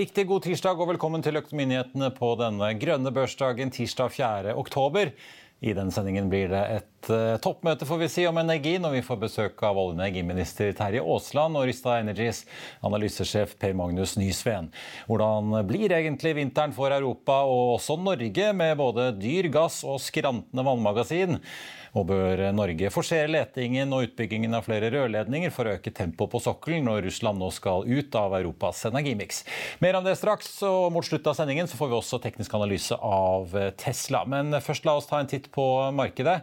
Riktig god tirsdag og velkommen til Økonominyhetene på denne grønne børsdagen tirsdag 4. oktober. I denne sendingen blir det et uh, toppmøte får vi si, om energi når vi får besøk av olje- og energiminister Terje Aasland og Rystad Energies analysesjef Per Magnus Nysveen. Hvordan blir egentlig vinteren for Europa og også Norge med både dyr gass og skrantende vannmagasin? Og bør Norge forsere letingen og utbyggingen av flere rørledninger for å øke tempoet på sokkelen når Russland nå skal ut av Europas energimiks? Mer om det straks, og mot slutten av sendingen så får vi også teknisk analyse av Tesla. Men først la oss ta en titt på markedet.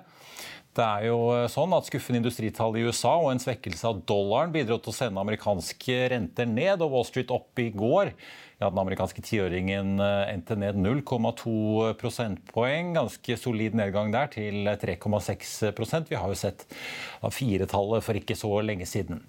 Det er jo sånn at Skuffende industritall i USA og en svekkelse av dollaren bidro til å sende amerikanske renter ned, og Wall Street opp i går. Ja, Den amerikanske tiåringen eh, endte ned 0,2 prosentpoeng. Ganske solid nedgang der, til 3,6% Vi har jo sett firetallet for ikke så lenge siden.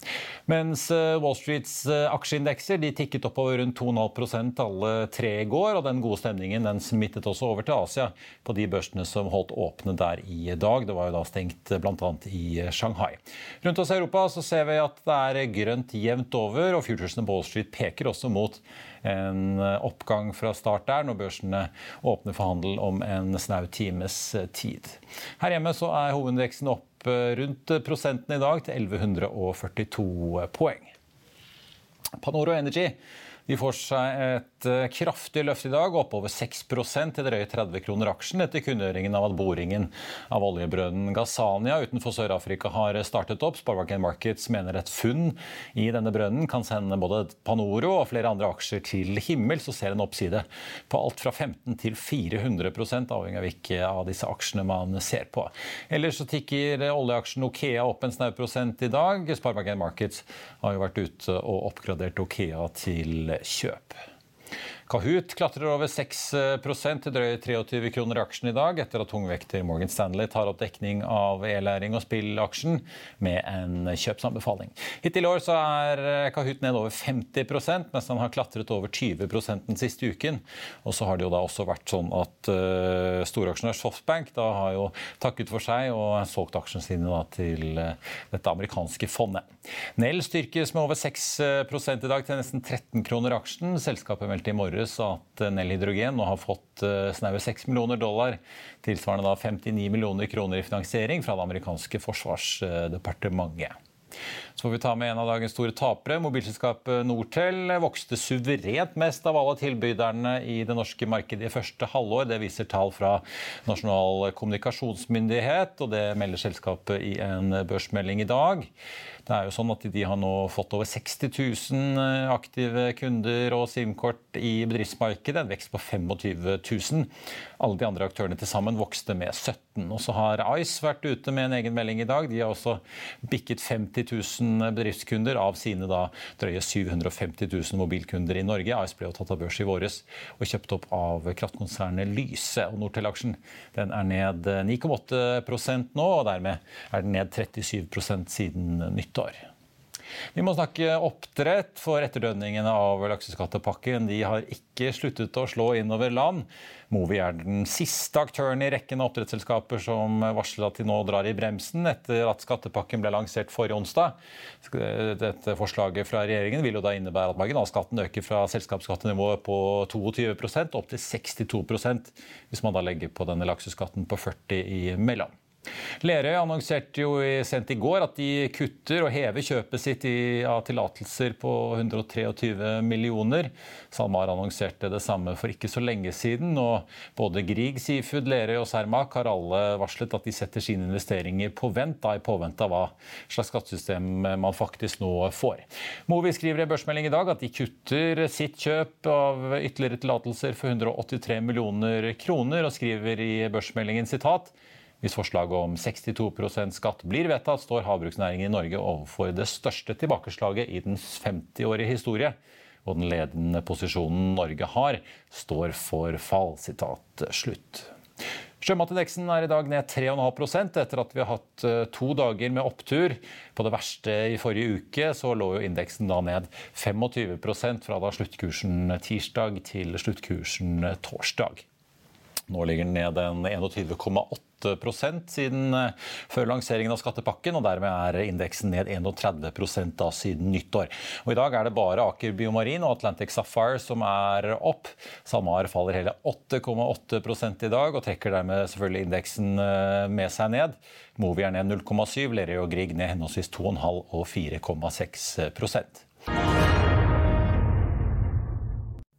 Mens eh, Wall Streets eh, aksjeindekser de tikket oppover rundt 2,5% alle tre i går. Og den gode stemningen den smittet også over til Asia på de børsene som holdt åpne der i dag. Det var jo da stengt bl.a. i Shanghai. Rundt oss i Europa så ser vi at det er grønt jevnt over, og futuresene på Wall Street peker også mot en oppgang fra start der, når børsene åpner for handel om en snau times tid. Her hjemme så er hovedindeksen opp eh, rundt prosenten i dag, til 1142 poeng. Panoro Energy de får seg et eh, kraftig løft i dag, oppover 6% til drøye 30 kroner aksjen etter kunngjøringen av at boringen av oljebrønnen Gazania utenfor Sør-Afrika har startet opp. Sparebanken Markets mener et funn i denne brønnen kan sende både Panoro og flere andre aksjer til himmel, så ser en oppside på alt fra 15 til 400 avhengig av hvilke av disse aksjene man ser på. Ellers så tikker oljeaksjen Okea opp en snau prosent i dag. Sparebanken Markets har jo vært ute og oppgradert Okea til kjøp. Kahoot klatrer over 6% til drøye 23 kroner i aksjen i dag, etter at tungvekter Morgan Stanley tar opp dekning av e-læring og spillaksjen med en kjøpsanbefaling. Hittil i år så er Kahoot ned over 50% mens den har klatret over 20 den siste uken. Og så har det jo da også vært sånn at uh, storaksjonær Softbank da har jo takket for seg og solgt aksjene sine da, til uh, dette amerikanske fondet. Nell styrkes med over 6 i dag til nesten 13 kroner aksjen. Selskapet meldte i morgen morges at Nell Hydrogen nå har fått eh, snaue 6 millioner dollar, tilsvarende da 59 millioner kroner i finansiering fra det amerikanske forsvarsdepartementet. Så får vi ta med en av dagens store tapere. Mobilselskapet Nortel vokste suverent mest av alle tilbyderne i det norske markedet i første halvår. Det viser tall fra Nasjonal kommunikasjonsmyndighet, og det melder selskapet i en børsmelding i dag. Det er jo sånn at De har nå fått over 60 000 eh, aktive kunder og SIM-kort i bedriftsmarkedet. En vekst på 25 000. Alle de andre aktørene til sammen vokste med 17 Og så har Ice vært ute med en egen melding i dag. De har også bikket 50 000 bedriftskunder av sine da drøye 750 000 mobilkunder i Norge. AS ble jo tatt av børs i våres og kjøpt opp av kraftkonsernet Lyse. og Nortel-aksjen den er ned 9,8% nå, og dermed er den ned 37 siden nyttår. Vi må snakke oppdrett, for etterdønningene av lakseskattepakken de har ikke sluttet å slå innover land. Movi er den siste aktøren i rekken av oppdrettsselskaper som varsler at de nå drar i bremsen etter at skattepakken ble lansert forrige onsdag. Dette Forslaget fra regjeringen vil jo da innebære at marginalskatten øker fra selskapsskattenivået på 22% opp til 62% hvis man da legger på denne lakseskatten på 40 imellom. Lerøy annonserte jo sent i går at de kutter og hever kjøpet sitt av tillatelser på 123 millioner. SalMar annonserte det samme for ikke så lenge siden. og Både Grieg, Seafood, Lerøy og Cermaq har alle varslet at de setter sine investeringer på vent, da i påvente av hva slags skattesystem man faktisk nå får. Movi skriver i børsmelding i dag at de kutter sitt kjøp av ytterligere tillatelser for 183 millioner kroner, og skriver i børsmeldingen sitat hvis forslaget om 62% skatt blir vedtatt, står havbruksnæringen i Norge overfor det største tilbakeslaget i dens 50-årige historie. Og den ledende posisjonen Norge har, står for fall. Sitat slutt. Sjømatindeksen er i dag ned 3,5% etter at vi har hatt eh, to dager med opptur. På det verste i forrige uke så lå jo indeksen da ned 25% fra da sluttkursen tirsdag til sluttkursen torsdag. Nå ligger den ned en 21,8 siden før lanseringen av skattepakken, og dermed er indeksen ned 31 da siden nyttår. Og I dag er det bare Aker Biomarin og Atlantic Sapphire som er opp. SalMar faller hele 8,8 i dag, og trekker dermed selvfølgelig indeksen med seg ned. Movi er ned 0,7, Lerøy og Grieg ned henholdsvis 2,5 og 4,6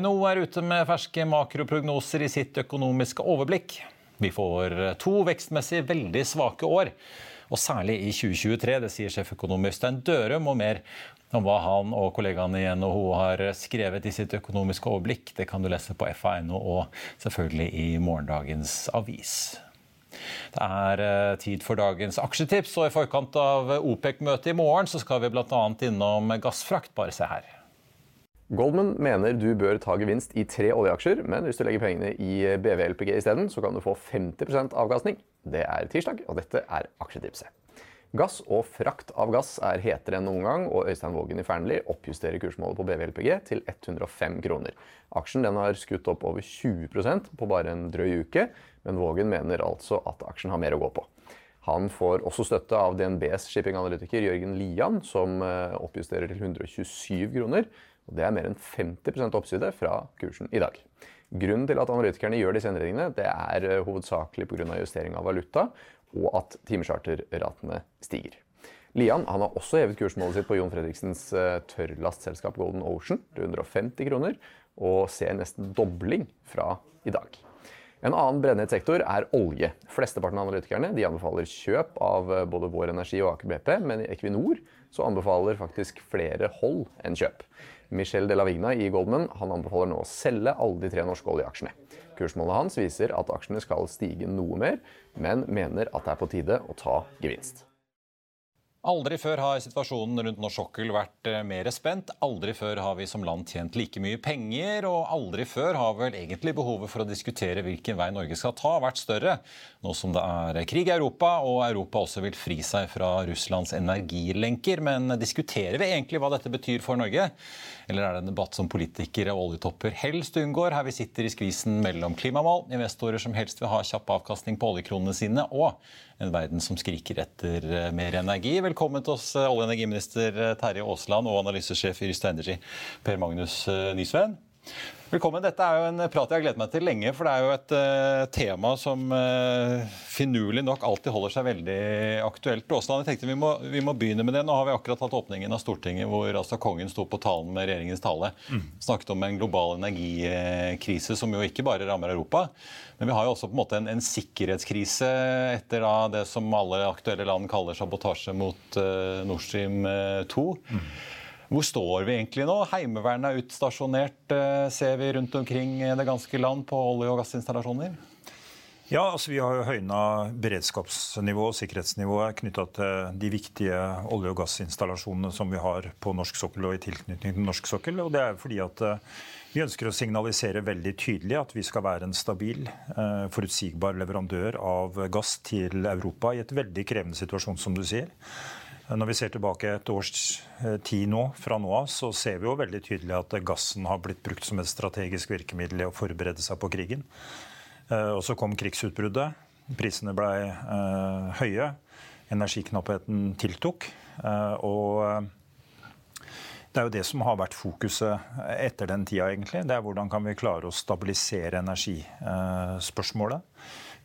NHO er ute med ferske makroprognoser i sitt økonomiske overblikk. Vi får to vekstmessig veldig svake år, og særlig i 2023. Det sier sjeføkonom Øystein Dørum, og mer om hva han og kollegaene i NHO har skrevet i sitt økonomiske overblikk, det kan du lese på fa.no og selvfølgelig i morgendagens avis. Det er eh, tid for dagens aksjetips, og i forkant av OPEC-møtet i morgen så skal vi bl.a. innom gassfrakt. Bare se her. Goldman mener du bør ta gevinst i tre oljeaksjer, men hvis du legger pengene i BVLPG isteden, så kan du få 50% avkastning. Det er tirsdag, og dette er aksjetipset. Gass og frakt av gass er hetere enn noen gang, og Øystein Vågen i Fearnley oppjusterer kursmålet på BVLPG til 105 kroner. Aksjen har skutt opp over 20% på bare en drøy uke, men Vågen mener altså at aksjen har mer å gå på. Han får også støtte av DNBs shippinganalytiker Jørgen Lian, som eh, oppjusterer til 127 kroner. Og det er mer enn 50% oppside fra kursen i dag. Grunnen til at analytikerne gjør disse endringene, det er eh, hovedsakelig pga. justering av valuta og at timecharterratene stiger. Lian han har også hevet kursmålet sitt på Jon Fredriksens eh, tørrlastselskap Golden Ocean til 150 kroner, og ser nesten dobling fra i dag. En annen brennhet sektor er olje. Flesteparten av analytikerne anbefaler kjøp av eh, både Vår Energi og Aker BP, men i Equinor anbefaler faktisk flere hold enn kjøp. Michel de la Vigna i Goldman han anbefaler nå å selge alle de tre norske oljeaksjene. Kursmålet hans viser at aksjene skal stige noe mer, men mener at det er på tide å ta gevinst. Aldri før har situasjonen rundt norsk sokkel vært eh, mer spent. Aldri før har vi som land tjent like mye penger, og aldri før har vel egentlig behovet for å diskutere hvilken vei Norge skal ta, vært større. Nå som det er krig i Europa, og Europa også vil fri seg fra Russlands energilenker. Men diskuterer vi egentlig hva dette betyr for Norge? Eller er det en debatt som politikere og oljetopper helst unngår, her vi sitter i skvisen mellom klimamål, investorer som helst vil ha kjapp avkastning på oljekronene sine, og en verden som skriker etter eh, mer energi. Velkommen til oss, eh, olje- og energiminister eh, Terje Aasland og analysesjef i Rysta Energy, Per Magnus Nysveen. Velkommen. Dette er jo en prat jeg har gledet meg til lenge. For det er jo et uh, tema som uh, finurlig nok alltid holder seg veldig aktuelt. Aasland, jeg tenkte vi må, vi må, begynne med det. Nå har vi akkurat hatt åpningen av Stortinget hvor altså kongen sto på talen med regjeringens tale. Mm. Snakket om en global energikrise som jo ikke bare rammer Europa. Men vi har jo også på en måte en, en sikkerhetskrise etter da, det som alle aktuelle land kaller sabotasje mot uh, Nord Stream 2. Mm. Hvor står vi egentlig nå? Heimevernet er utstasjonert, eh, ser vi rundt omkring det ganske land på olje- og gassinstallasjoner? Ja, altså Vi har jo høyna beredskapsnivået og sikkerhetsnivået knytta til de viktige olje- og gassinstallasjonene som vi har på norsk sokkel og i tilknytning til norsk sokkel. Og det er fordi at eh, vi ønsker å signalisere veldig tydelig at vi skal være en stabil, eh, forutsigbar leverandør av gass til Europa i et veldig krevende situasjon, som du sier. Når vi ser tilbake et års eh, tid nå, fra nå av, så ser vi jo veldig tydelig at gassen har blitt brukt som et strategisk virkemiddel i å forberede seg på krigen. Eh, og så kom krigsutbruddet. Prisene ble eh, høye. Energiknappheten tiltok. Og det er jo det som har vært fokuset etter den tida, egentlig. Det er hvordan kan vi klare å stabilisere energispørsmålet.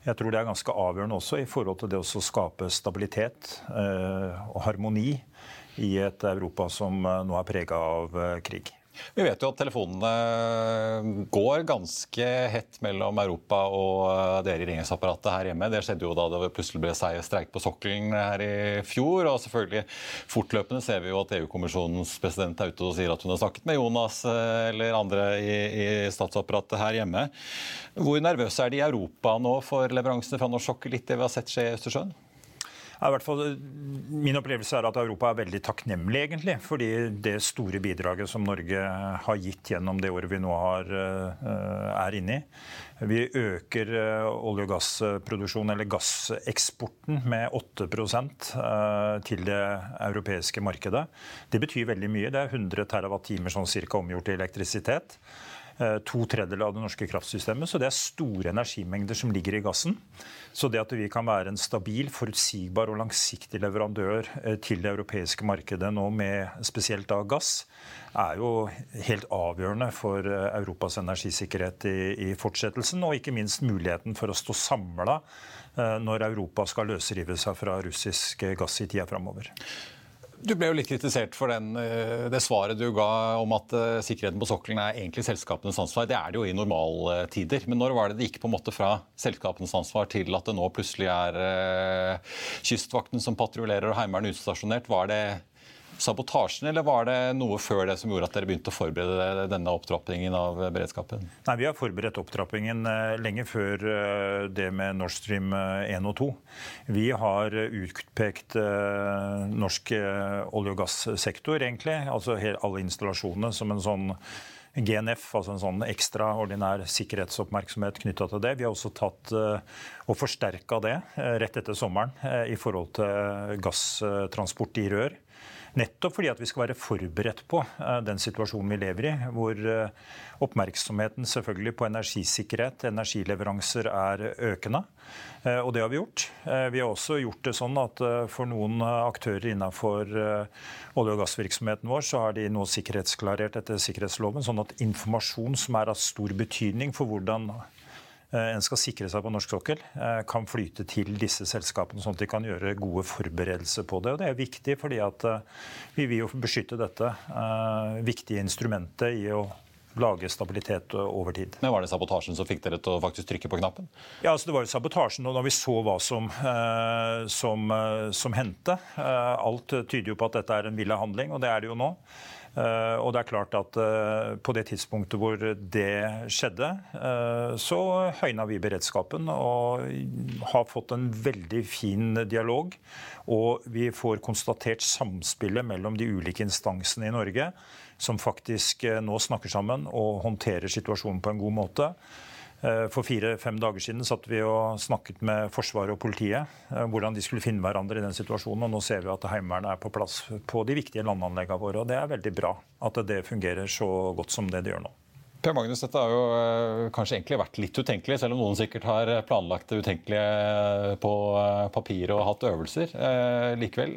Jeg tror det er ganske avgjørende også i forhold til det å skape stabilitet eh, og harmoni i et Europa som eh, nå er prega av eh, krig. Vi vet jo at telefonene går ganske hett mellom Europa og eh, dere i regjeringsapparatet her hjemme. Det skjedde jo da det plutselig ble streik på sokkelen her i fjor. Og selvfølgelig fortløpende ser vi jo at EU-kommisjonens president er ute og sier at hun har snakket med Jonas eh, eller andre i, i statsapparatet her hjemme. Hvor nervøse er de i Europa nå for leveransene fra norsk sokkel, litt det vi har sett skje i Østersjøen? I hvert fall, min opplevelse er at Europa er veldig takknemlig, egentlig. Fordi det store bidraget som Norge har gitt gjennom det året vi nå har, eh, er inne i. Vi øker eh, olje- og gassproduksjonen, eller gasseksporten, med 8 eh, til det europeiske markedet. Det betyr veldig mye. Det er 100 TWh sånn cirka omgjort til elektrisitet. Eh, to tredjedeler av det norske kraftsystemet. Så det er store energimengder som ligger i gassen. Så det at vi kan være en stabil, forutsigbar og langsiktig leverandør eh, til det europeiske markedet nå med spesielt da gass, er jo helt avgjørende for eh, Europas energisikkerhet i, i fortsettelsen. Og ikke minst muligheten for å stå samla når Europa skal løsrive seg fra russisk gass i tida framover. Du ble jo litt kritisert for den, eh, det svaret du ga om at uh, sikkerheten på sokkelen er egentlig selskapenes ansvar. Det er det jo i normaltider. Men når var det det gikk på en måte fra selskapenes ansvar til at det nå plutselig er uh, Kystvakten som patruljerer og Heimevernet utstasjonert? Var det sabotasjen, eller var det noe før det som gjorde at dere begynte å forberede denne opptrappingen av beredskapen? Nei, Vi har forberedt opptrappingen eh, lenge før eh, det med Nord Stream 1 eh, og 2. Vi har utpekt norsk olje- og gassektor, egentlig, altså alle installasjonene, som en sånn GNF, altså en sånn ekstraordinær sikkerhetsoppmerksomhet knytta til det. Vi har også tatt og forsterka det rett etter sommeren i forhold til gasstransport i rør. Nettopp fordi at vi skal være forberedt på eh, den situasjonen vi lever i, hvor eh, oppmerksomheten selvfølgelig på energisikkerhet, energileveranser, er økende. Eh, og det har vi gjort. Vi har også gjort det sånn at for noen aktører innenfor olje- og gassvirksomheten vår, så har de nå sikkerhetsklarert etter sikkerhetsloven, sånn at informasjon som er av stor betydning for hvordan en skal sikre seg på norsk sokkel, eh, kan flyte til disse selskapene, sånn at de kan gjøre gode forberedelser på det. Og Det er viktig, fordi at eh, vi vil jo beskytte dette viktige instrumentet i å lage stabilitet over tid. Men Var det sabotasjen som fikk dere til å faktisk trykke på knappen? Ja, altså det var jo sabotasjen og da vi så hva som, som, som hendte. Alt tyder jo på at dette er en villa handling, og det er det jo nå. Eh, og det er klart at eh, På det tidspunktet hvor det skjedde, eh, så høyna vi beredskapen og har fått en veldig fin dialog. Og vi får konstatert samspillet mellom de ulike instansene i Norge, som faktisk nå snakker sammen og håndterer situasjonen på en god måte. Eh, for fire-fem dager siden satt vi og snakket med Forsvaret og politiet eh, hvordan de skulle finne hverandre i den situasjonen. og Nå ser vi at Heimevernet er på plass på de viktige landanleggene våre. og Det er veldig bra at det fungerer så godt som det det gjør nå. Per Magnus, dette har jo eh, kanskje egentlig vært litt utenkelig, selv om noen sikkert har planlagt det utenkelige på papiret og hatt øvelser. Likevel,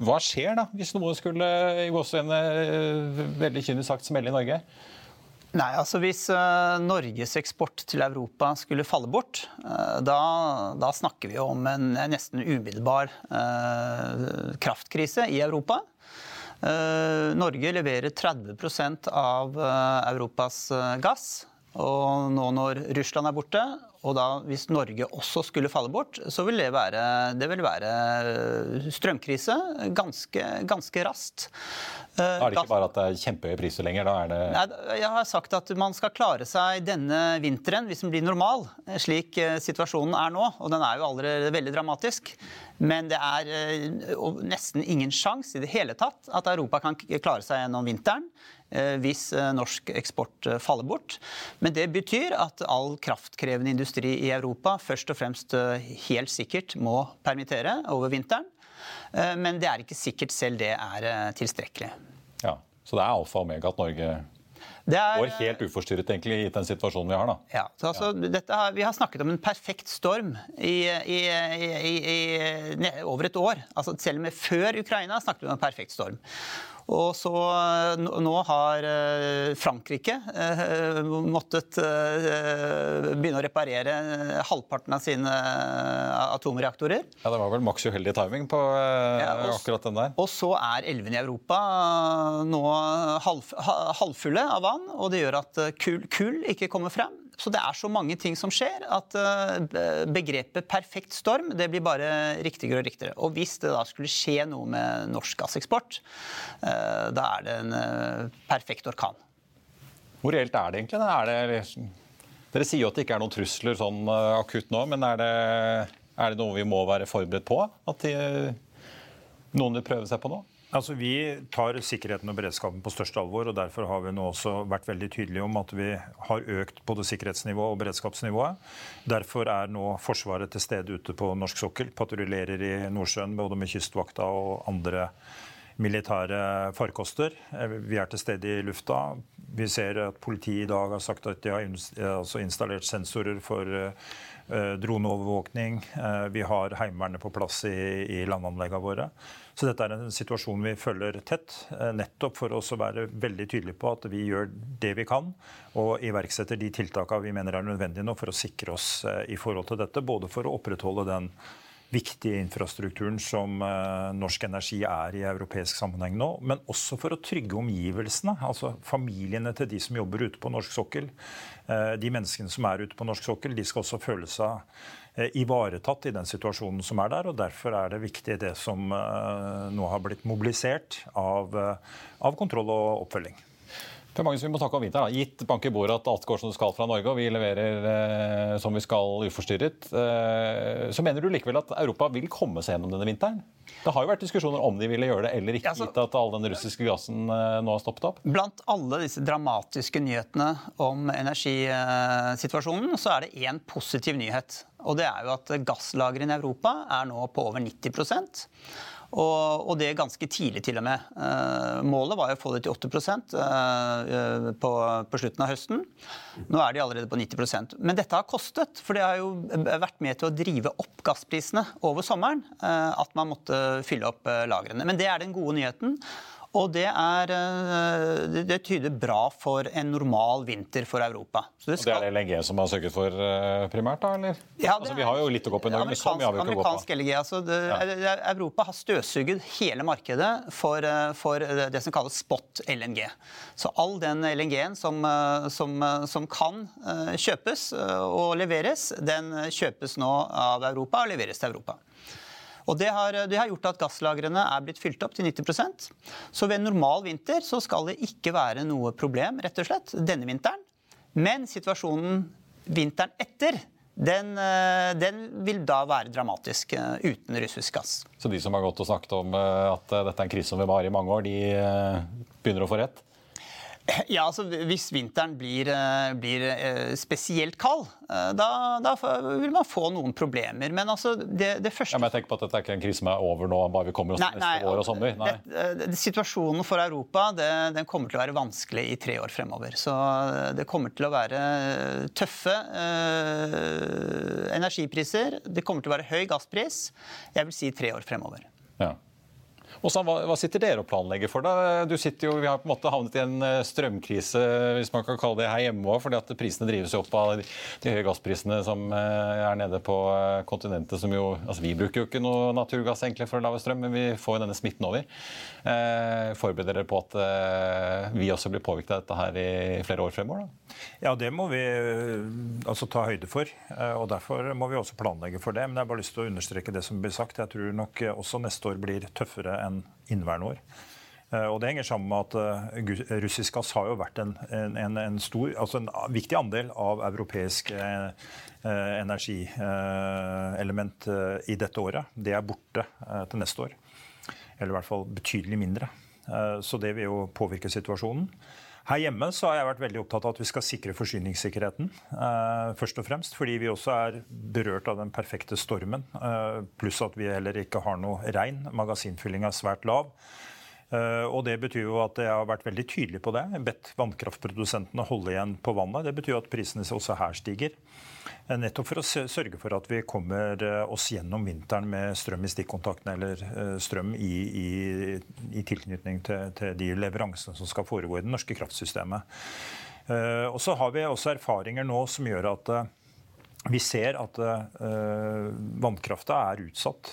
hva skjer da hvis noe skulle i gåsehudene veldig kynisk sagt smelle i Norge? Nei, altså Hvis uh, Norges eksport til Europa skulle falle bort, uh, da, da, snakker vi om en, en nesten umiddelbar uh, kraftkrise i Europa. Norge leverer 30% av Europas gass. Og nå når Russland er borte, og da hvis Norge også skulle falle bort, så vil det være, det vil være strømkrise ganske, ganske raskt. Da er det ikke bare at det er kjempehøye priser lenger? da er det... Nei, jeg har sagt at man skal klare seg denne vinteren, hvis den blir normal, slik eh, situasjonen er nå. Og den er jo allerede veldig dramatisk. Men det er eh, nesten ingen sjanse i det hele tatt at Europa kan klare seg gjennom vinteren eh, hvis norsk eksport faller bort. Men det betyr at all kraftkrevende industri i Europa først og fremst helt sikkert må permittere over vinteren. Eh, men det er ikke sikkert selv det er eh, tilstrekkelig. Ja, Så det er alfa og omega at Norge er, går helt uforstyrret egentlig i den situasjonen vi har. da. Ja, altså, ja. Vi har snakket om en perfekt storm i, i, i, over et år. Altså, selv med før Ukraina snakket vi om en perfekt storm. Og så Nå har Frankrike måttet begynne å reparere halvparten av sine atomreaktorer. Ja, Det var vel maks uheldig timing på ja, og, akkurat den der. Og så er elvene i Europa nå halv, halvfulle av vann, og det gjør at kull, kull ikke kommer frem. Så det er så mange ting som skjer at eh, begrepet perfekt storm det blir bare riktigere og riktigere. Og hvis det da skulle skje noe med norsk gasseksport, eh, da er det en eh, perfekt orkan. Hvor reelt er det egentlig? Er det, liksom, dere sier jo at det ikke er noen trusler sånn akutt nå, men er det, er det noe vi må være forberedt på? At de, noen vil prøve seg på nå? Altså, Vi tar sikkerheten og beredskapen på største alvor. og Derfor har vi nå også vært veldig tydelige om at vi har økt både sikkerhetsnivået og beredskapsnivået. Derfor er nå Forsvaret til stede ute på norsk sokkel. Patruljerer i Nordsjøen både med Kystvakta og andre militære farkoster. Vi er til stede i lufta. Vi ser at politiet i dag har sagt at de har altså installert sensorer for eh, droneovervåkning. Eh, vi har Heimevernet på plass i landanleggene våre. Så dette er en situasjon vi følger tett, eh, nettopp for å være veldig tydelige på at vi gjør det vi kan og iverksetter de tiltakene vi mener er nødvendige nå for å sikre oss eh, i forhold til dette. Både for å opprettholde den viktige infrastrukturen som uh, norsk energi er i europeisk sammenheng nå, men også for å trygge omgivelsene. Altså familiene til de som jobber ute på norsk sokkel. Uh, de menneskene som er ute på norsk sokkel, de skal også føle seg Eh, ivaretatt i den situasjonen som er der. og Derfor er det viktig det som eh, nå har blitt mobilisert av, eh, av kontroll og oppfølging. Per Magnus, vi må snakke om vinteren. Da. Gitt bank i bordet at alt går som det skal fra Norge, og vi leverer eh, som vi skal uforstyrret, eh, så mener du likevel at Europa vil komme seg gjennom denne vinteren? Det har jo vært diskusjoner om de ville gjøre det eller ikke, gitt at all den russiske gassen eh, nå har stoppet opp? Blant alle disse dramatiske nyhetene om energisituasjonen, så er det én positiv nyhet. Og det er jo at gasslagrene i Europa er nå på over 90 og, og, det ganske tidlig, til og med. Uh, målet var jo å få det til 8 uh, på, på, slutten av høsten. Nå er de allerede på 90% Men dette har kostet, for det har jo vært med til å drive opp gassprisene over sommeren. At man måtte fylle opp lagrene. Men det er den gode nyheten. Og det, er, eh, det, tyder bra for en normal vinter for Europa. det, skal... og det er LNG som har søket for eh, primært, da? eller? Ja, altså, vi har jo litt å gå på i Norge, men så mye har vi ikke å gå på. LNG, altså, ja. Europa har støvsugd hele markedet for, eh, for, det som kalles spot LNG. Så all den LNG-en som, som, som, kan kjøpes og leveres, den kjøpes nå av Europa og leveres til Europa. Og det har, det har, gjort at gasslagrene er blitt fylt opp til 90% Så ved en normal vinter så skal det ikke være noe problem rett og slett, denne vinteren. Men situasjonen vinteren etter den, eh, den, vil da være dramatisk eh, uten russisk gass. Så de som har gått og snakket om eh, at dette er en krise som vil vare i mange år, de begynner å få rett? Ja, altså Hvis vinteren blir, eh, blir eh, spesielt kald, eh, da, da, vil man få noen problemer. Men altså, det, det første ja, men jeg tenker på at Dette er ikke en krise som er over nå, bare vi kommer oss nei, neste nei, år og sommer. Nei. Det, situasjonen for Europa det, den kommer til å være vanskelig i tre år fremover. Så det kommer til å være tøffe eh, energipriser. Det kommer til å være høy gasspris. Jeg vil si tre år fremover. Ja. Også, hva, hva, sitter dere og planlegger for? da? Du sitter jo, Vi har på en måte havnet i en eh, strømkrise hvis man kan kalle det her hjemme òg, fordi at prisene drives opp av de, de, høye gassprisene som eh, er nede på eh, kontinentet. som jo, altså Vi bruker jo ikke noe naturgass egentlig for å lage strøm, men vi får jo denne smitten over. Eh, forbereder dere på at eh, vi også blir påvirket av dette her i flere år fremover? da? Ja, det må vi altså ta høyde for. og Derfor må vi også planlegge for det. Men jeg har bare lyst til å understreke det som blir sagt. Jeg tror nok også neste år blir tøffere enn enn inneværende år. Eh, og Det henger sammen med at eh, russisk gass har jo vært en, en, en, stor, altså en viktig andel av europeisk eh, energielement i dette året. Det er borte til neste år. Eller i hvert fall betydelig mindre. Så det vil jo påvirke situasjonen. Her hjemme så har jeg vært veldig opptatt av at vi skal sikre forsyningssikkerheten. Eh, først og fremst fordi vi også er berørt av den perfekte stormen. Eh, pluss at vi heller ikke har noe regn. Magasinfyllinga er svært lav. Eh, og Det betyr jo at jeg har vært veldig tydelig på det. Bedt vannkraftprodusentene holde igjen på vannet. Det betyr at prisene også her stiger. Eh, nettopp for å sørge for at vi kommer eh, oss gjennom vinteren med strøm i stikkontaktene eller strøm i, i, i tilknytning til, til, de leveransene som skal foregå i det norske kraftsystemet. Og så har vi også erfaringer nå som gjør at vi ser at uh, vannkrafta er utsatt,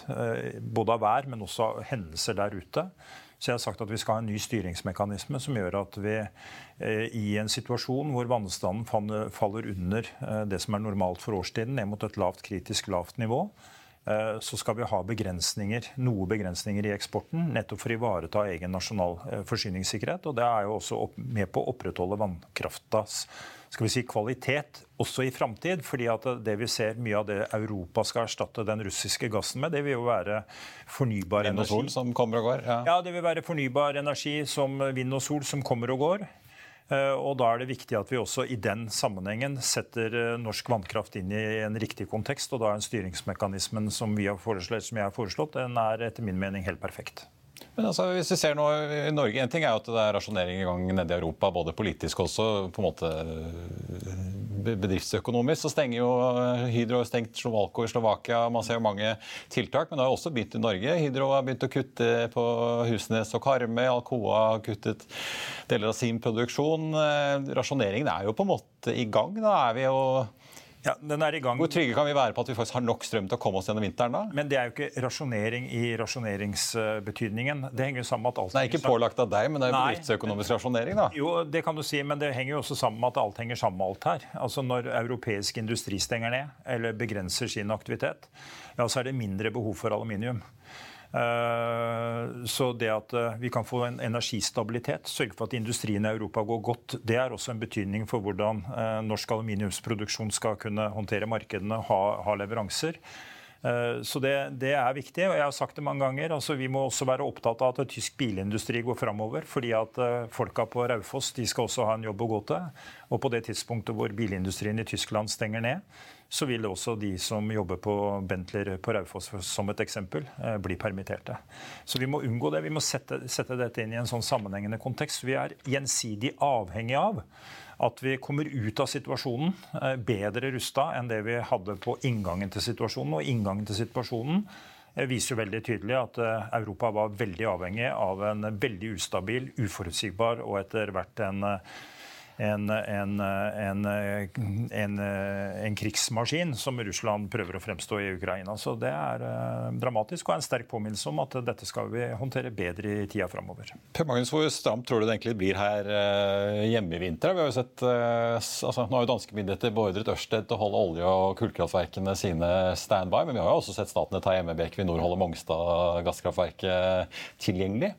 både av vær, men også av hendelser der ute. Så jeg har sagt at vi skal ha en ny styringsmekanisme som gjør at vi eh, i en situasjon hvor vannstanden faller under eh, det som er normalt for årstiden, ned mot et lavt kritisk lavt nivå, eh, så skal vi ha begrensninger, noe begrensninger i eksporten, nettopp for å ivareta egen nasjonal forsyningssikkerhet. Og det er jo også med på å opprettholde vannkraftas skal vi si, kvalitet også i framtid. fordi at det vi ser mye av det Europa skal erstatte den russiske gassen med, det vil jo være fornybar vind energi. Vind og sol som kommer og går? Ja. ja, det vil være fornybar energi som vind og sol som kommer og går. Eh, og Da er det viktig at vi også i den sammenhengen setter eh, norsk vannkraft inn i en riktig kontekst. og Da er styringsmekanismen som, vi har foreslått, som jeg har foreslått, den er etter min mening helt perfekt. Men altså, hvis vi ser nå i Norge, En ting er jo at det er rasjonering i gang nede i Europa, både politisk og også på en måte bedriftsøkonomisk. Så stenger jo Hydro stengt Slovalco i Slovakia. Man ser jo mange tiltak. Men det har også begynt i Norge. Hydro har begynt å kutte på Husnes og Karmøy. Alcoa har kuttet deler av sin produksjon. Rasjoneringen er jo på en måte i gang. Da er vi jo ja, den er i gang. Hvor trygge kan vi være på at vi faktisk har nok strøm til å komme oss gjennom vinteren da? Men det er jo ikke rasjonering i rasjoneringsbetydningen. Det henger jo sammen med at alt er ikke pålagt av deg, men det er jo bedriftsøkonomisk rasjonering, da? Jo, det kan du si, men det henger jo også sammen med at alt henger sammen med alt her. Altså Når europeisk industri stenger ned, eller begrenser sin aktivitet, ja, så er det mindre behov for aluminium. Eh, så det at eh, vi kan få en energistabilitet, sørge for at industrien i Europa går godt, det er også en betydning for hvordan eh, norsk aluminiumsproduksjon skal kunne håndtere markedene, ha, ha leveranser. Så det, det, er viktig. og jeg har sagt det mange ganger, altså Vi må også være opptatt av at tysk bilindustri går framover. fordi at folka på Raufoss de skal også ha en jobb å gå til. Og på det tidspunktet hvor bilindustrien i Tyskland stenger ned, så vil også de som jobber på Bentler på Raufoss som et eksempel, eh, bli permitterte. Så vi må unngå det. Vi må sette, sette dette inn i en sånn sammenhengende kontekst. Vi er gjensidig avhengig av at vi kommer ut av situasjonen eh, bedre rusta enn det vi hadde på inngangen til situasjonen. Og inngangen til situasjonen eh, viser jo veldig tydelig at Europa var veldig avhengig av en veldig ustabil, uforutsigbar og etter hvert en en, en, en, en, krigsmaskin som Russland prøver å fremstå i Ukraina. Så det er uh, dramatisk og en sterk påminnelse om at dette skal vi håndtere bedre i tida framover. Per Magnus, hvor stramt tror du det egentlig blir her uh, hjemme i vinter? Vi har jo sett, uh, altså, nå har jo danske myndigheter beordret Ørsted til å holde olje- og kullkraftverkene sine standby, men vi har jo også sett Statnett ta hjemme Equinor holde Mongstad gasskraftverket tilgjengelig.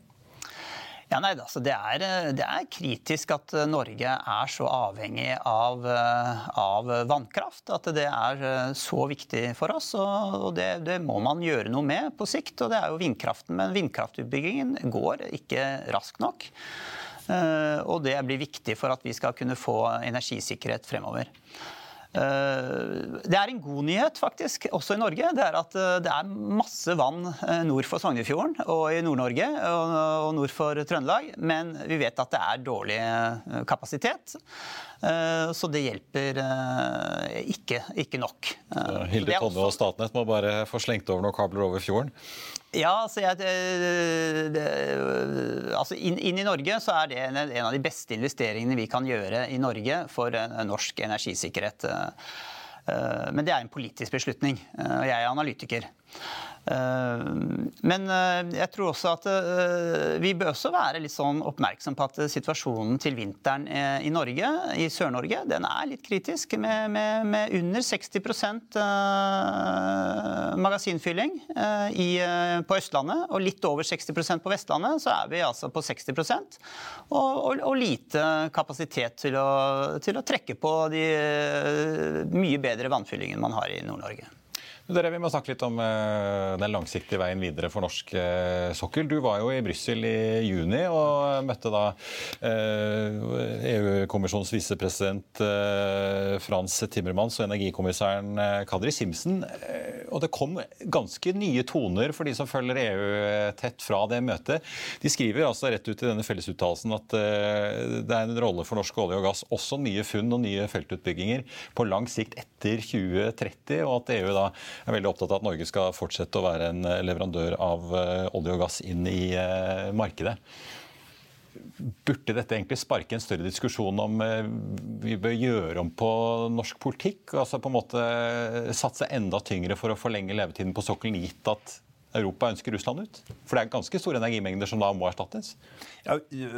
Ja, nei, altså, det, er, det, er, kritisk at Norge er så avhengig av, av vannkraft. At det er så viktig for oss. og det, det, må man gjøre noe med på sikt. og Det er jo vindkraften. Men vindkraftutbyggingen går ikke raskt nok. Eh, og det blir viktig for at vi skal kunne få energisikkerhet fremover. Eh, det er en god nyhet faktisk, også i Norge. Det er at eh, det er masse vann eh, nord for Sognefjorden og i Nord-Norge og nord for Trøndelag. Men vi vet at det er dårlig kapasitet. Så det hjelper ikke, ikke nok. Hilde Tonje og Statnett må bare få slengt over noen kabler over fjorden? Ja, altså, jeg, altså inn, inn, i Norge så er det en, en, av de beste investeringene vi kan gjøre i Norge for norsk energisikkerhet. Eh, men det er en politisk beslutning, eh, og jeg er analytiker. Eh, men eh, jeg tror også at eh, vi bør også være litt sånn oppmerksom på at situasjonen til vinteren i Norge, i Sør-Norge, den er litt kritisk. Med, med, med under 60% magasinfylling i, på Østlandet og litt over 60% på Vestlandet, så er vi altså på 60 og, og, og lite kapasitet til å, til å trekke på de mye bedre vannfyllingene man har i Nord-Norge. Dere, Vi må snakke litt om uh, den langsiktige veien videre for norsk uh, sokkel. Du var jo i Brussel i juni og møtte da uh, eh, EU-kommisjonens visepresident Frans Timmermans og energikommissæren Kadri Simsen. og det kom ganske nye toner for de som følger EU tett fra det møtet. De skriver altså rett ut i denne fellesuttalelsen at det er en rolle for norsk olje og gass, også nye funn og nye feltutbygginger på lang sikt etter 2030, og at EU da er veldig opptatt av at Norge skal fortsette å være en leverandør av olje og gass inn i markedet. Burde dette egentlig sparke en større diskusjon om eh, vi bør gjøre om på norsk politikk? altså på en måte Satse enda tyngre for å forlenge levetiden på sokkelen, gitt at Europa ønsker Russland ut? For det er ganske store energimengder som da må erstattes? Ja,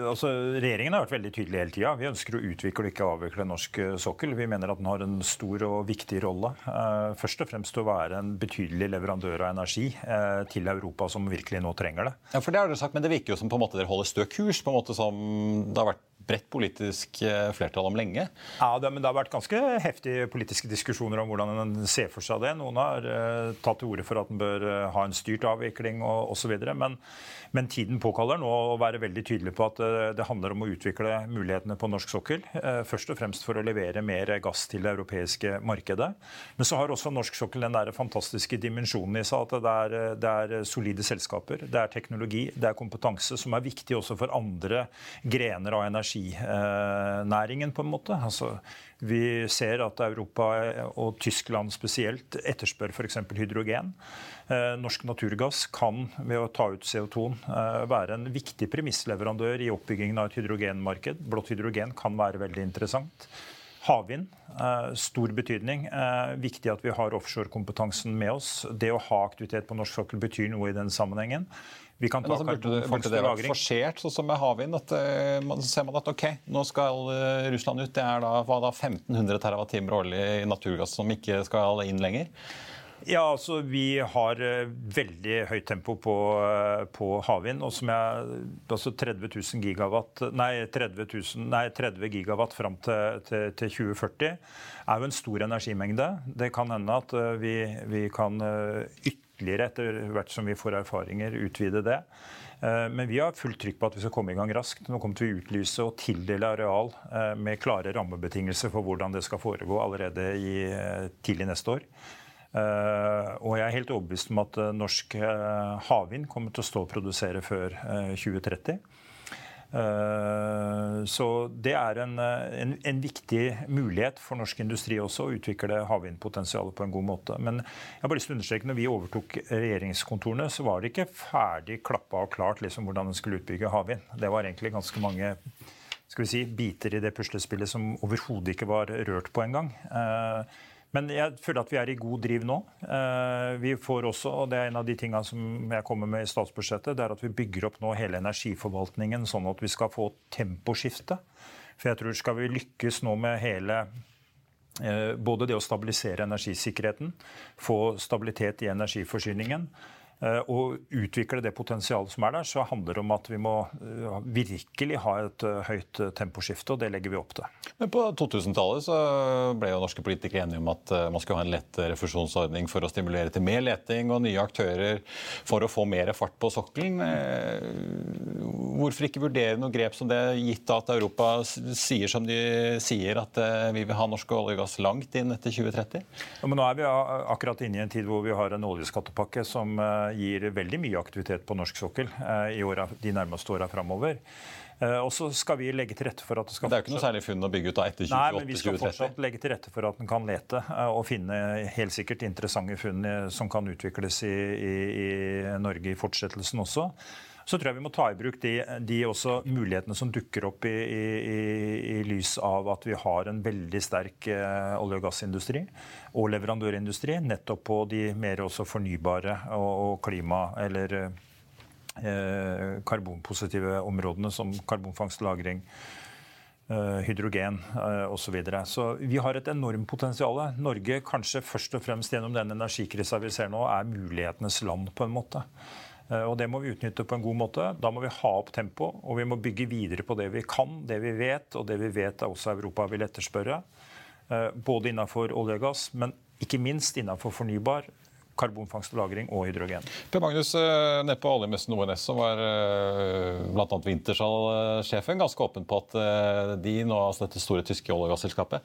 altså, regjeringen har vært veldig tydelig hele tida. Vi ønsker å utvikle og ikke avvikle norsk eh, sokkel. Vi mener at den har en stor og viktig rolle. Eh, først og fremst å være en betydelig leverandør av energi eh, til Europa, som virkelig nå trenger det. Ja, for det har dere sagt, Men det virker jo som på en måte dere holder stø kurs, på en måte som det har vært bredt politisk flertall om lenge? Ja, det, men det har vært ganske heftige politiske diskusjoner om hvordan en ser for seg det. Noen har uh, tatt til orde for at en bør uh, ha en styrt avvikling og osv. Men men tiden påkaller nå å være veldig tydelig på at eh, det handler om å utvikle mulighetene på norsk sokkel. Eh, først og fremst for å levere mer gass til det europeiske markedet. Men så har også norsk sokkel den der fantastiske dimensjonen i seg at det er, det er solide selskaper, det er teknologi, det er kompetanse som er viktig også for andre grener av energinæringen, på en måte. Altså, vi ser at Europa og Tyskland spesielt etterspør f.eks. hydrogen. Eh, norsk naturgass kan ved å ta ut CO2-en være en viktig premissleverandør i oppbyggingen av et hydrogenmarked. Blått hydrogen kan være veldig interessant. Havvind, eh, stor betydning. Viktig at vi har offshorekompetansen med oss. Det å ha aktivitet på norsk sokkel betyr noe i den sammenhengen. Vi kan ta altså, burde, burde det vært forsert, sånn som med havvind? at man, ser man at ok, nå skal Russland ut. Det er da, da 1500 TWh årlig naturgass som ikke skal inn lenger. Ja, altså Vi har uh, veldig høyt tempo på, på havvind. og som jeg, altså 30 000 gigawatt, nei, 30, 000, nei, 30 gigawatt fram til, til, til, 2040 er jo en stor energimengde. Det kan hende at vi, vi, kan ytterligere, etter hvert som vi får erfaringer, utvide det. Men vi har fullt trykk på at vi skal komme i gang raskt. Nå kommer vi til å utlyse og tildele areal med klare rammebetingelser for hvordan det skal foregå allerede i tidlig neste år. Eh, og jeg er helt overbevist om at eh, norsk eh, havvind kommer til å stå og produsere før 2030. Så det er en, en, en, viktig mulighet for norsk industri også å utvikle havvindpotensialet på en god måte. Men jeg har bare lyst til å understreke, når vi overtok regjeringskontorene, så var det ikke ferdig klappa og klart liksom, hvordan en skulle utbygge havvind. Det var egentlig ganske mange skal vi si, biter i det puslespillet som overhodet ikke var rørt på engang. Eh, men jeg føler at vi er i god driv nå. Eh, vi får også, og det er en av de tingene som jeg kommer med i statsbudsjettet, det er at vi bygger opp nå hele energiforvaltningen sånn at vi skal få temposkifte. For jeg tror skal vi lykkes nå med hele eh, både det å stabilisere energisikkerheten, få stabilitet i energiforsyningen, og eh, utvikle det potensialet som er der, så handler det om at vi må eh, virkelig ha et eh, høyt temposkifte, og det legger vi opp til. Men På 2000-tallet så ble jo norske politikere enige om at man skulle ha en lett refusjonsordning for å stimulere til mer leting og nye aktører for å få mer fart på sokkelen. Hvorfor ikke vurdere noe grep som det, gitt at Europa sier som de sier, at vi vil ha norsk olje og gass langt inn etter 2030? Ja, men nå er vi akkurat inne i en tid hvor vi har en oljeskattepakke som gir veldig mye aktivitet på norsk sokkel eh, i året, de nærmeste åra framover. Eh, og så skal vi legge til rette for at det skal Det er jo ikke noe særlig funn å bygge ut da etter 2028-2030? Nei, men vi skal fortsatt legge til rette for at en kan lete eh, og finne helt sikkert interessante funn som kan utvikles i, i, i Norge i fortsettelsen også. Så tror jeg vi må ta i bruk de, de mulighetene som dukker opp i, i, i, lys av at vi har en veldig sterk eh, olje- og gassindustri og leverandørindustri, nettopp på de mer også fornybare og, og klima- eller eh, karbonpositive områdene som karbonfangst og -lagring. Eh, hydrogen eh, osv. Så, videre. så vi har et enormt potensial. Norge kanskje først og fremst gjennom den energikrisa vi ser nå, er mulighetenes land på en måte. Eh, og Det må vi utnytte på en god måte. Da må vi ha opp tempo, og vi må bygge videre på det vi kan, det vi vet, og det vi vet også Europa vil etterspørre. Eh, både innenfor olje og gass, men ikke minst innenfor fornybar. Karbonfangst og -lagring og hydrogen. Per Magnus, eh, nede på oljemessen ONS, som var eh, bl.a. Wintershall-sjefen, ganske åpen på at eh, de nå, altså dette store tyske olje- og gasselskapet,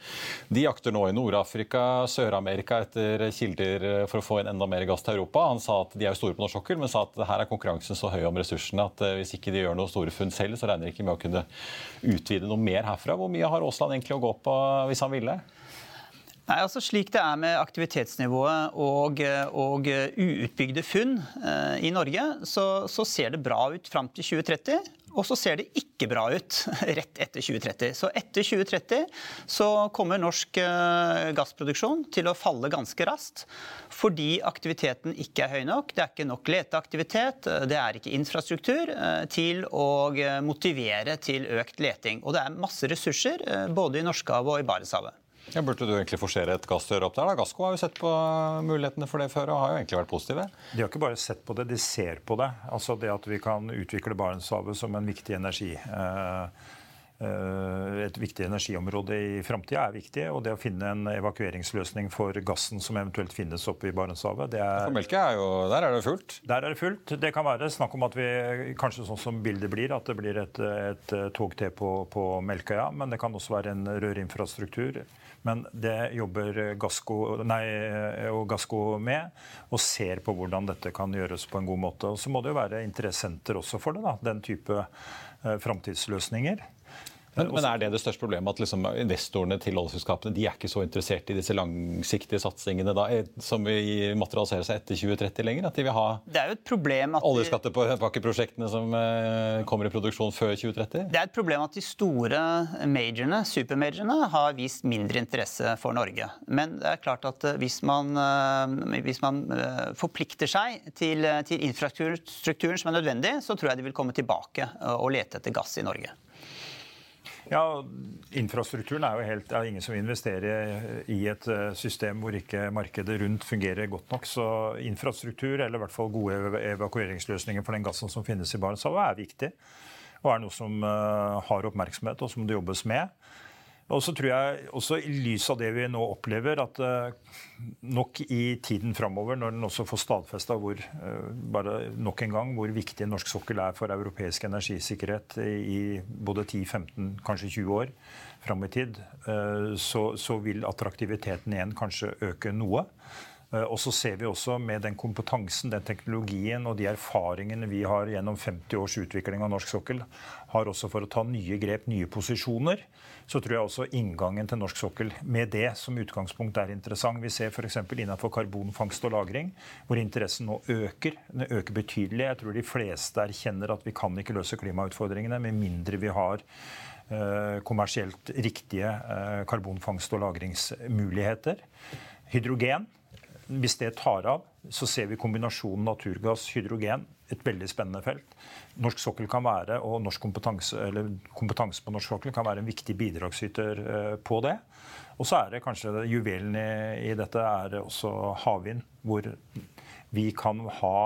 de jakter nå i Nord-Afrika, Sør-Amerika etter kilder for å få inn enda mer gass til Europa. Han sa at de er jo store på norsk sokkel, men sa at her er konkurransen så høy om ressursene at hvis ikke de gjør noen store funn selv, så regner de ikke med å kunne utvide noe mer herfra. Hvor mye har Aasland egentlig å gå på hvis han ville? Nei, altså Slik det er med aktivitetsnivået og, og uutbygde funn eh, i Norge, så, så, ser det bra ut fram til 2030. Og så ser det ikke bra ut rett etter 2030. Så etter 2030 så kommer norsk eh, gassproduksjon til å falle ganske raskt. Fordi aktiviteten ikke er høy nok. Det er ikke nok leteaktivitet, det er ikke infrastruktur eh, til å motivere til økt leting. Og det er masse ressurser eh, både i Norskehavet og i Barentshavet. Ja, burde du egentlig forsere et gassrør opp der? da? Gassco har jo sett på mulighetene for det før og har jo egentlig vært positive. De har ikke bare sett på det, de ser på det. Altså det at vi kan utvikle Barentshavet som en viktig energi. Eh, eh, et viktig energiområde i framtida er viktig. Og det å finne en evakueringsløsning for gassen som eventuelt finnes oppe i Barentshavet det er, For melka er jo Der er det fullt? Der er det fullt. Det kan være snakk om at vi kanskje sånn som bildet blir, at det blir et, et tog til på, på Melkøya. Men det kan også være en rørinfrastruktur. Men det jobber Gassco, nei, og Gassco med, og ser på hvordan dette kan gjøres på en god måte. Og Så må det jo være interessenter også for det, da, den type eh, framtidsløsninger. Men, men, er det det største problemet at liksom investorene til oljeselskapene de er ikke så interessert i disse langsiktige satsingene da, eh, som vi materialiserer seg etter 2030 lenger? At de vil ha det er jo et problem at oljeskatteprosjektene som eh, kommer i produksjon før 2030? Det er et problem at de store majorene, supermajorene har vist mindre interesse for Norge. Men det er klart at eh, hvis man, hvis man forplikter seg til, til infrastrukturen som er nødvendig, så tror jeg de vil komme tilbake og lete etter gass i Norge. Ja, Infrastrukturen er jo helt, det er ingen som investerer i et eh, system hvor ikke markedet rundt fungerer godt nok. Så infrastruktur, eller i hvert fall gode evakueringsløsninger for den gassen som finnes i Barentshavet, er viktig. Og er noe som eh, har oppmerksomhet, og som det jobbes med. Og så tror jeg også i lys av det vi nå opplever, at uh, nok i tiden framover, når den også får stadfesta hvor uh, bare nok en gang hvor viktig norsk sokkel er for europeisk energisikkerhet i både 10-15, kanskje 20 år fram i tid, uh, så, så vil attraktiviteten igjen kanskje øke noe. Eh, og så ser vi også med den kompetansen, den teknologien og de erfaringene vi har gjennom 50 års utvikling av norsk sokkel, har også for å ta nye grep, nye posisjoner, så tror jeg også inngangen til norsk sokkel med det som utgangspunkt er interessant. Vi ser f.eks. innenfor karbonfangst og -lagring, hvor interessen nå øker. Den øker betydelig. Jeg tror de fleste erkjenner at vi kan ikke løse klimautfordringene med mindre vi har eh, kommersielt riktige eh, karbonfangst- og lagringsmuligheter. Hydrogen hvis det tar av, så ser vi kombinasjonen naturgass, hydrogen, et veldig spennende felt. Norsk sokkel kan være, og kompetanse, kompetanse på norsk sokkel kan være en viktig bidragsyter eh, på det. Og så er det kanskje juvelen i, dette er også havvind, hvor vi kan ha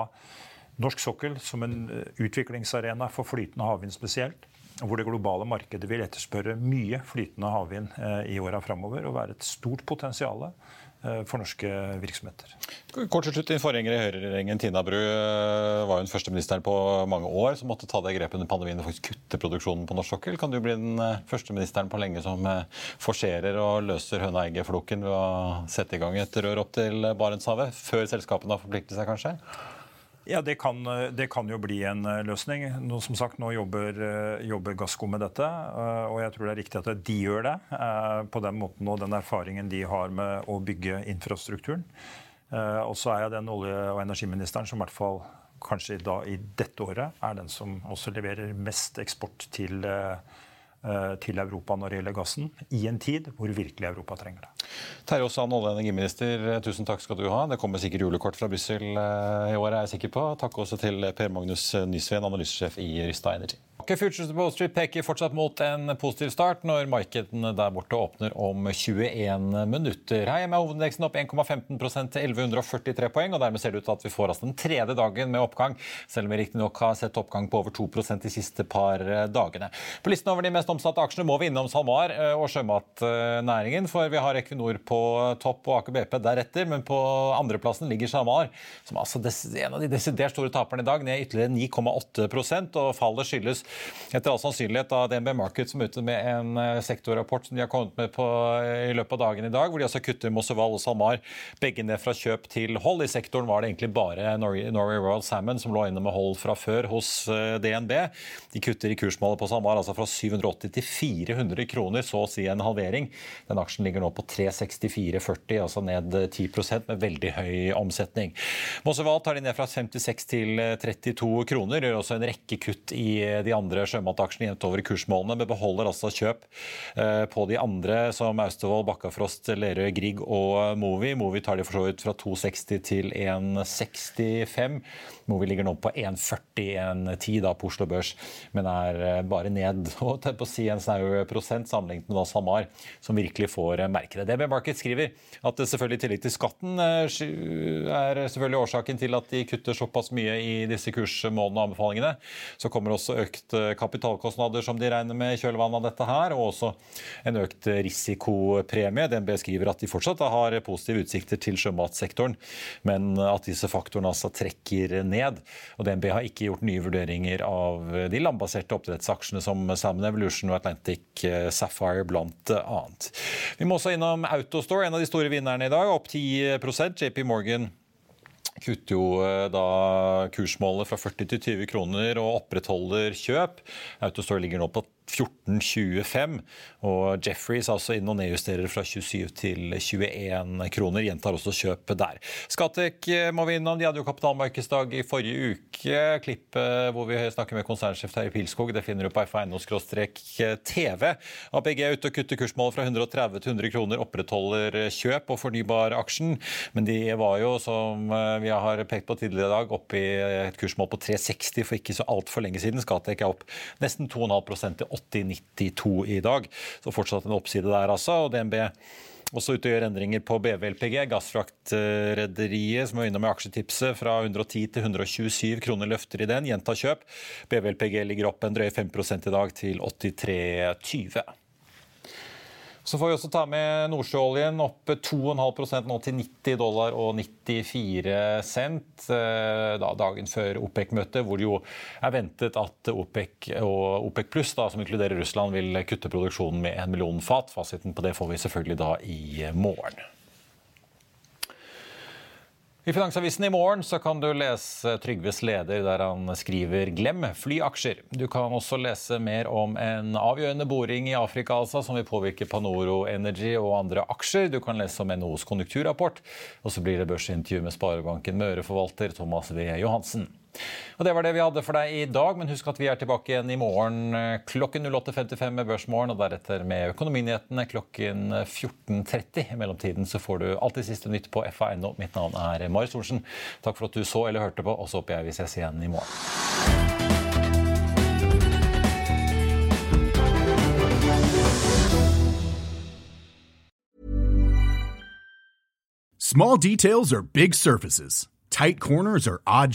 norsk sokkel som en eh, utviklingsarena for flytende havvind spesielt. Hvor det globale markedet vil etterspørre mye flytende havvind eh, i åra framover og være et stort potensial for norske virksomheter. Kort til slutt, Din forgjenger i Høyre-regjeringen, Tina Bru, eh, var jo den første ministeren på mange år som måtte ta det grepet under pandemien og faktisk kutte produksjonen på norsk sokkel. Kan du bli den eh, første ministeren på lenge som forserer og løser høna-egget-floken ved å sette i gang et rør opp til Barentshavet, før selskapene har forpliktet seg, kanskje? Ja, det kan, det kan, jo bli en eh, løsning. Nå, som sagt, nå jobber, eh, jobber, Gassco med dette. Eh, og jeg tror det er riktig at de gjør det på den måten og den erfaringen de har med å bygge infrastrukturen. Og så er jeg den olje- og energiministeren som i hvert fall kanskje da i dette året er den som også leverer mest eksport til til Europa når det gjelder gassen, i en tid hvor virkelig Europa trenger det. Terje Aasland, olje- og energiminister, tusen takk skal du ha. Det kommer sikkert julekort fra Brussel eh, i år, er jeg sikker på. Takk også til Per Magnus Nysveen, analysesjef i Rysta Energy. Futures på Wall Street peker fortsatt mot en positiv start når markedene der borte åpner om 21 minutter. Her hjemme er hovedindeksen opp 1,15% til 1143 poeng, og dermed ser det ut til at vi får den tredje dagen med oppgang, selv om vi riktignok har sett oppgang på over 2% de siste par dagene. På listen over de mest omsatte aksjene må vi innom SalMar eh, og sjømatnæringen, for vi har Equinor på topp og Aker BP deretter, men på andreplassen ligger SalMar, som er altså en av de desidert store taperne i dag, ned ytterligere 9,8% og fallet skyldes etter all sannsynlighet av DNB Markets som er ute med en eh, sektorrapport som de har kommet med på eh, i løpet av dagen i dag, hvor de altså kutter Mosseval og SalMar begge ned fra kjøp til hold. I sektoren var det egentlig bare Norway Royal Salmon som lå inne med hold fra før hos eh, DNB. De kutter i kursmålet på SalMar altså fra 780 til 400 kroner, så å si en halvering. Den aksjen ligger nå på 364,40, altså ned 10% med veldig høy omsetning. Mosseval tar de ned fra 56 til 32 kroner, gjør også en rekke kutt i de andre sjømataksjene jevnt over kursmålene, men beholder altså kjøp eh, på de andre, som Austevoll, Bakkafrost, Lerøy, Grieg og Movi. Movi tar de for så vidt fra 260 til 165. Movi ligger nå på 1,40-1,10 da på Oslo Børs, men er eh, bare ned og på å si en snau prosent sammenlignet med da SalMar, som virkelig får eh, merke det. DB Market skriver at det selvfølgelig i tillegg til skatten er selvfølgelig årsaken til at de kutter såpass mye i disse kursmålene og anbefalingene. Så kommer også økt Eh, kapitalkostnader som de regner med i kjølvannet av dette her, og også en økt risikopremie. DNB skriver at de fortsatt har positive utsikter til sjømatsektoren, men at disse faktorene altså trekker ned. Og DNB har ikke gjort nye vurderinger av de landbaserte oppdrettsaksjene som Salmon Evolution og Atlantic eh, Sapphire blant annet. Vi må også innom Autostore, en av de store vinnerne i dag, opp 10% JP Morgan kutter jo eh, da kursmålet fra 40 til 20 kroner og opprettholder kjøp. Autostore ligger nå på 14,25. Og Jeffreys altså inn og nedjusterer fra 27 til 21 kroner. Gjentar også kjøp der. Skatek eh, må vi innom. De hadde jo kapitalmarkedsdag i forrige uke. Klippet hvor vi snakker med konsernsjef Terje Pilskog, det finner du på f1.no-tv. APG er ute og kutter kursmålet fra 130 til 100 kroner. Opprettholder kjøp og fornybar-aksjen. Men de var jo, som eh, vi har pekt på tidligere i dag, oppe i et kursmål på 360 for ikke så altfor lenge siden. Skatek er opp nesten 2,5% til 80,92 i dag. Så fortsatt en oppside der, altså. Og DNB også ute og gjør endringer på BVLPG, gassfraktrederiet som er innom med aksjetipset fra 110 til 127 kroner løfter i den. Gjenta kjøp. BVLPG ligger opp en drøy 5% i dag til 83,20. Så får vi også ta med nordsjøoljen opp 2,5% nå til 90 dollar og 94 cent. Eh, da, dagen før OPEC-møtet, hvor det jo er ventet at OPEC og OPEC pluss, som inkluderer Russland, vil kutte produksjonen med en million fat. Fasiten på det får vi selvfølgelig da i morgen. I Finansavisen i morgen så kan du lese Trygves leder der han skriver 'glem flyaksjer'. Du kan også lese mer om en avgjørende boring i Afrika altså, som vil påvirke Panoro Energy og andre aksjer. Du kan lese om NHOs konjunkturrapport. Og så blir det børsintervju med Sparebanken Møre-forvalter Thomas V. Johansen. Og Det var det vi hadde for deg i dag, men husk at vi er tilbake igjen i morgen eh, klokken 08.55 med Børsmorgen, og deretter med Økonominyhetene klokken 14.30. I mellomtiden så får du alltid siste nytt på FA.no. Mitt navn er Marius Thorensen. Takk for at du så eller hørte på, og så håper jeg vi ses igjen i morgen. Small details are big surfaces. Tight corners are odd.